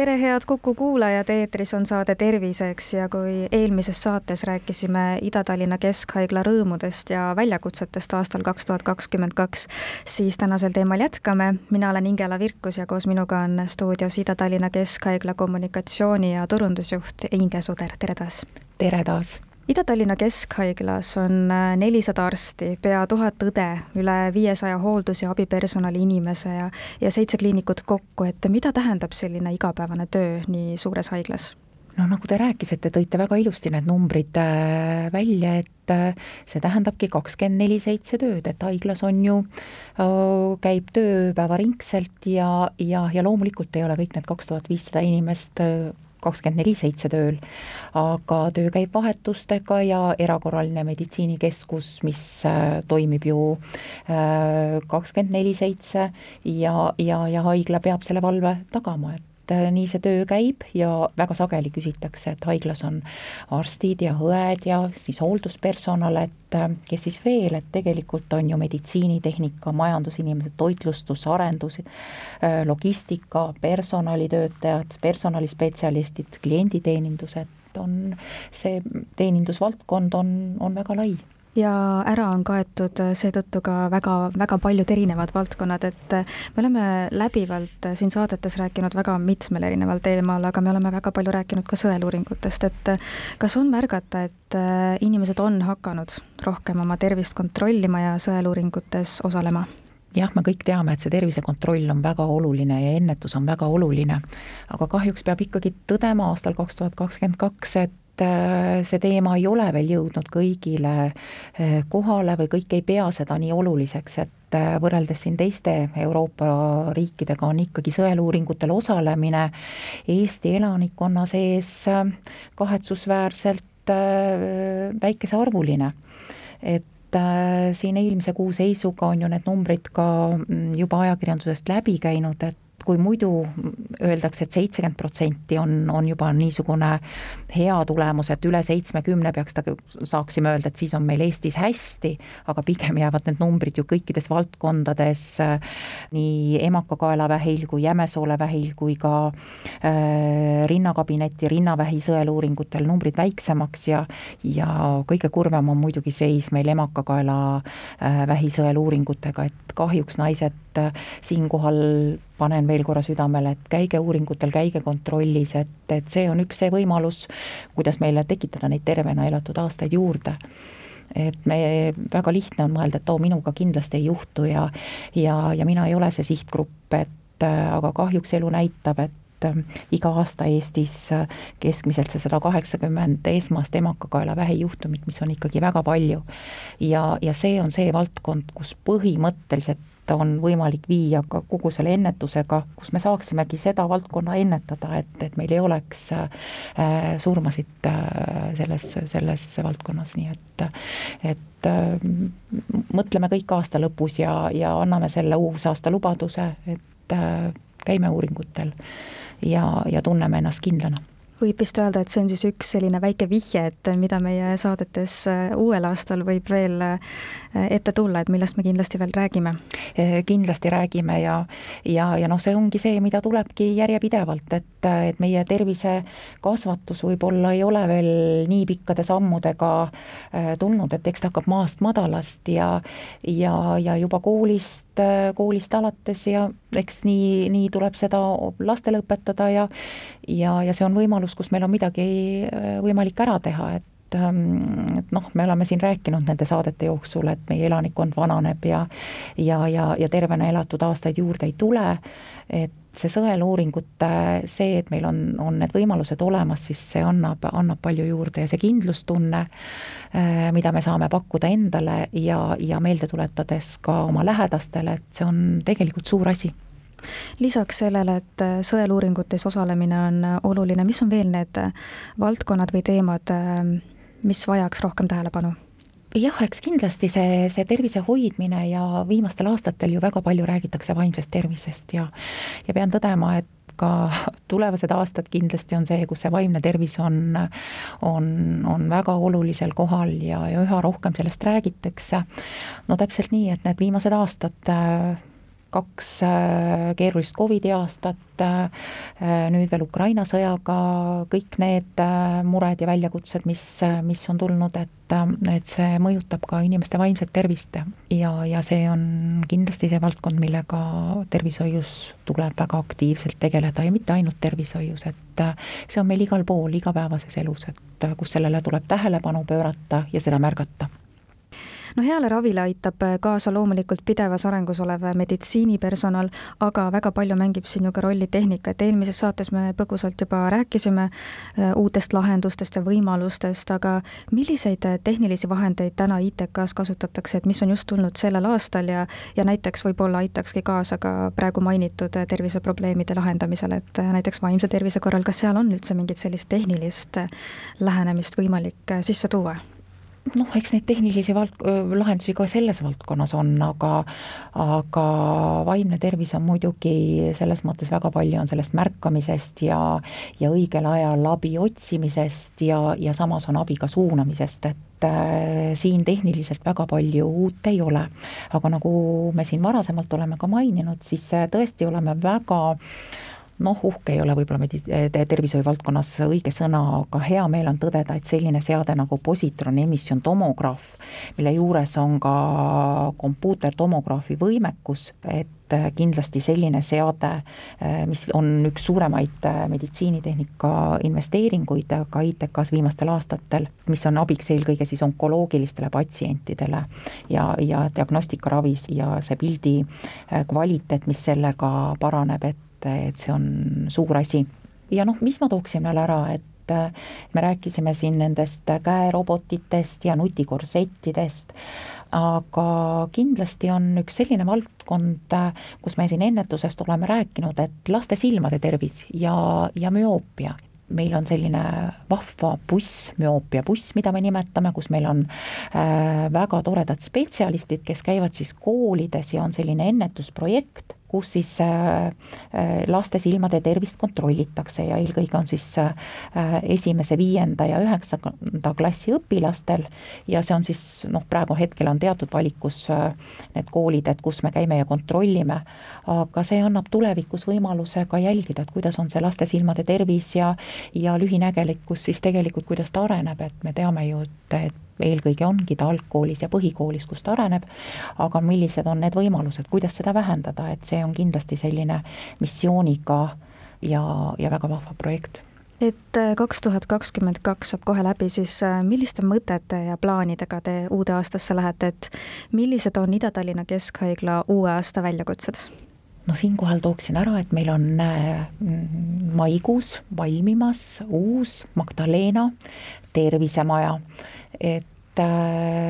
tere, head Kuku kuulajad, eetris on saade Terviseks ja kui eelmises saates rääkisime Ida-Tallinna Keskhaigla rõõmudest ja väljakutsetest aastal kaks tuhat kakskümmend kaks, siis tänasel teemal jätkame. mina olen Ingela Virkus ja koos minuga on stuudios Ida-Tallinna Keskhaigla kommunikatsiooni ja turundusjuht Inge Suder, tere taas! tere taas! Ida-Tallinna Keskhaiglas on äh, nelisada arsti, pea tuhat õde, üle viiesaja hooldus- ja abipersonali inimese ja, ja seitse kliinikut kokku, et mida tähendab selline igapäevane töö nii suures haiglas? no nagu te rääkisite, tõite väga ilusti need numbrid äh, välja, et äh, see tähendabki kakskümmend neli seitse tööd, et haiglas on ju, käib töö päevaringselt ja, ja, ja loomulikult ei ole kõik need kaks tuhat viissada inimest kakskümmend neli seitse tööl, aga töö käib vahetustega ja erakorraline meditsiinikeskus, mis äh, toimib ju äh, kakskümmend neli seitse ja, ja, ja haigla peab selle valve tagama, et et äh, nii see töö käib ja väga sageli küsitakse, et haiglas on arstid ja õed ja siis hoolduspersonal, et äh, kes siis veel, et tegelikult on ju meditsiinitehnika, majandusinimesed, toitlustus, arendus, äh, logistika, personalitöötajad, personalispetsialistid, klienditeenindus, et on see teenindusvaldkond on, on väga lai ja ära on kaetud seetõttu ka väga, väga paljud erinevad valdkonnad, et me oleme läbivalt siin saadetes rääkinud väga mitmel erineval teemal, aga me oleme väga palju rääkinud ka sõeluuringutest, et kas on märgata, et inimesed on hakanud rohkem oma tervist kontrollima ja sõeluuringutes osalema? jah, me kõik teame, et see tervisekontroll on väga oluline ja ennetus on väga oluline, aga kahjuks peab ikkagi tõdema aastal kaks tuhat kakskümmend kaks, et Äh, see teema ei ole veel jõudnud kõigile äh, kohale või kõik ei pea seda nii oluliseks, et äh, võrreldes siin teiste Euroopa riikidega on ikkagi sõeluuringutel osalemine Eesti elanikkonna sees kahetsusväärselt väikesearvuline. et siin eelmise kuu seisuga on ju need numbrid ka mm, juba ajakirjandusest läbi käinud, et kui muidu öeldakse et, et seitsekümmend protsenti on, on juba niisugune hea tulemus, et üle seitsmekümne peaks ta, saaksime öelda, et siis on meil Eestis hästi, aga pigem jäävad need numbrid ju kõikides valdkondades nii emakakaelavähil kui jämesoolevähil kui ka äh, rinnakabineti rinnavähi sõeluuringutel numbrid väiksemaks ja ja kõige kurvem on muidugi seis meil emakakaela äh, vähisõeluuringutega, et kahjuks naised äh, siinkohal panen veel korra südamele, et käige uuringutel, käige kontrollis, et, et see on üks see võimalus, kuidas meile tekitada neid tervena elatud aastaid juurde et me, väga lihtne on mõelda, et oo, minuga kindlasti ei juhtu ja ja, ja mina ei ole see sihtgrupp, et aga kahjuks elu näitab, et iga aasta Eestis keskmiselt see sada kaheksakümmend esmast emakakaelavähi juhtumit, mis on ikkagi väga palju. ja, ja see on see valdkond, kus põhimõtteliselt on võimalik viia ka kogu selle ennetusega, kus me saaksimegi seda valdkonna ennetada, et, et meil ei oleks äh, surmasid äh, selles, selles valdkonnas, nii et, et äh, mõtleme kõik aasta lõpus ja, ja anname selle uusaasta lubaduse, et käime uuringutel ja, ja tunneme ennast kindlana võib vist öelda, et see on siis üks selline väike vihje, et mida meie saadetes äh, uuel aastal võib veel äh, ette tulla, et millest me kindlasti veel räägime? Kindlasti räägime ja, ja, ja noh, see ongi see, mida tulebki järjepidevalt, et, et meie tervisekasvatus võib-olla ei ole veel nii pikkade sammudega tulnud, et eks ta hakkab maast madalast ja ja, ja juba koolist, koolist alates ja eks nii, nii tuleb seda lastele õpetada ja ja, ja see on võimalus, kus meil on midagi äh, võimalik ära teha, et ähm, et noh, me oleme siin rääkinud nende saadete jooksul, et meie elanikkond vananeb ja ja, ja, ja tervena elatud aastaid juurde ei tule, et see sõeluuringute, see, et meil on, on need võimalused olemas, siis see annab, annab palju juurde ja see kindlustunne, äh, mida me saame pakkuda endale ja, ja meelde tuletades ka oma lähedastele, et see on tegelikult suur asi. Lisaks sellele, et äh, sõeluuringutes osalemine on äh, oluline, mis on veel need valdkonnad või teemad, mis vajaks rohkem tähelepanu? jah, eks kindlasti see, see tervise hoidmine ja viimastel aastatel ju väga palju räägitakse vaimsest tervisest ja ja pean tõdema, et aga tulevased aastad kindlasti on see, kus see vaimne tervis on, on, on väga olulisel kohal ja, ja üha rohkem sellest räägitakse. no täpselt nii, et need viimased aastad kaks äh, keerulist Covidi aastat, äh, nüüd veel Ukraina sõjaga, kõik need äh, mured ja väljakutsed, mis, mis on tulnud, et, et see mõjutab ka inimeste vaimset tervist ja, ja see on kindlasti see valdkond, millega tervishoius tuleb väga aktiivselt tegeleda ja mitte ainult tervishoius, et see on meil igal pool igapäevases elus, et kus sellele tuleb tähelepanu pöörata ja seda märgata no heale ravile aitab äh, kaasa loomulikult pidevas arengus olev meditsiinipersonal, aga väga palju mängib siin ju ka rolli tehnika, et eelmises saates me põgusalt juba rääkisime äh, uutest lahendustest ja võimalustest, aga milliseid äh, tehnilisi vahendeid täna ITK-s kasutatakse, et mis on just tulnud sellel aastal ja ja näiteks võib-olla aitakski kaasa ka praegu mainitud terviseprobleemide lahendamisele, et näiteks vaimse tervise korral, kas seal on üldse mingit sellist tehnilist lähenemist võimalik sisse tuua? Noh, eks neid tehnilisi vald-, lahendusi ka selles valdkonnas on, aga aga vaimne tervis on muidugi selles mõttes väga palju on sellest märkamisest ja ja õigel ajal abi otsimisest ja, ja samas on abi ka suunamisest, et äh, siin tehniliselt väga palju uut ei ole. aga nagu me siin varasemalt oleme ka maininud, siis tõesti oleme väga äh, noh, uhke ei ole võib-olla medi-, tervishoiu valdkonnas õige sõna, aga hea meel on tõdeda, et selline seade nagu positroni emissioon tomograaf, mille juures on ka kompuutertomograafi võimekus, et kindlasti selline seade, mis on üks suuremaid meditsiinitehnika investeeringuid ka ITK-s viimastel aastatel, mis on abiks eelkõige siis onkoloogilistele patsientidele ja, ja diagnostikaravis ja see pildi kvaliteet, mis sellega paraneb, et et, et see on suur asi. ja noh, mis ma tooksin veel ära, et me rääkisime siin nendest käerobotitest ja nutikorsettidest, aga kindlasti on üks selline valdkond, kus me siin ennetusest oleme rääkinud, et laste silmade tervis ja, ja müoopia meil on selline vahva buss, müoopia buss, mida me nimetame, kus meil on äh, väga toredad spetsialistid, kes käivad siis koolides ja on selline ennetusprojekt kus siis äh, äh, laste silmade tervist kontrollitakse ja eelkõige on siis äh, esimese, viienda ja üheksanda klassi õpilastel. Ja see on siis noh, praegu hetkel on teatud valikus need koolid, et kus me käime ja kontrollime, aga see annab tulevikus võimaluse ka jälgida, et kuidas on see laste silmade tervis ja ja lühinägelikkus siis tegelikult, kuidas ta areneb, et me teame ju, et, et eelkõige ongi ta algkoolis ja põhikoolis, kus ta areneb, aga millised on need võimalused, kuidas seda vähendada, et see on kindlasti selline missiooniga ja, ja väga vahva projekt et äh, kaks tuhat kakskümmend kaks saab kohe läbi, siis äh, milliste mõtete ja plaanidega te uude aastasse lähete, et millised on Ida-Tallinna Keskhaigla uue aasta väljakutsed? no siinkohal tooksin ära, et meil on äh, maikuus valmimas uus Magdalena tervisemaja, et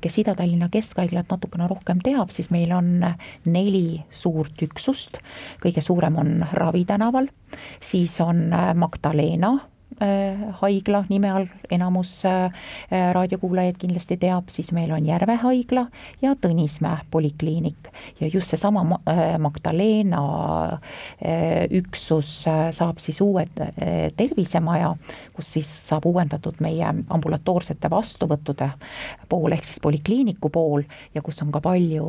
kes Ida-Tallinna Keskhaiglat natukene rohkem teab, siis meil on neli suurt üksust, kõige suurem on Ravi tänaval, siis on äh, Magdalena Äh, haigla nime all enamus äh, raadiokuulajaid kindlasti teab, siis meil on Järve haigla ja Tõnismäe polikliinik. ja just seesama äh, Magdalena üksus saab siis uue tervisemaja, kus siis saab uuendatud meie ambulatoorsete vastuvõttude pool, ehk siis polikliiniku pool ja kus on ka palju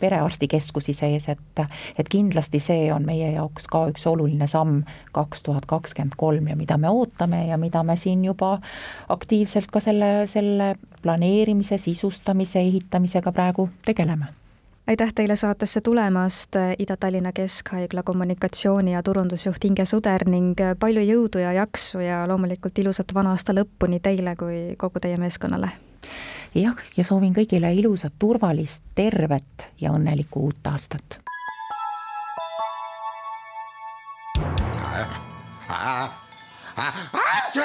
perearstikeskusi sees, et et kindlasti see on meie jaoks ka üks oluline samm kaks tuhat kakskümmend kolm ja mida me ootame ja mida me siin juba aktiivselt ka selle, selle planeerimise, sisustamise, ehitamisega praegu tegeleme aitäh teile saatesse tulemast, Ida-Tallinna Keskhaigla kommunikatsiooni- ja turundusjuht Inge Suder ning palju jõudu ja jaksu ja loomulikult ilusat vana aasta lõppu nii teile kui kogu teie meeskonnale! jah, ja soovin kõigile ilusat, turvalist, tervet ja õnnelikku uut aastat!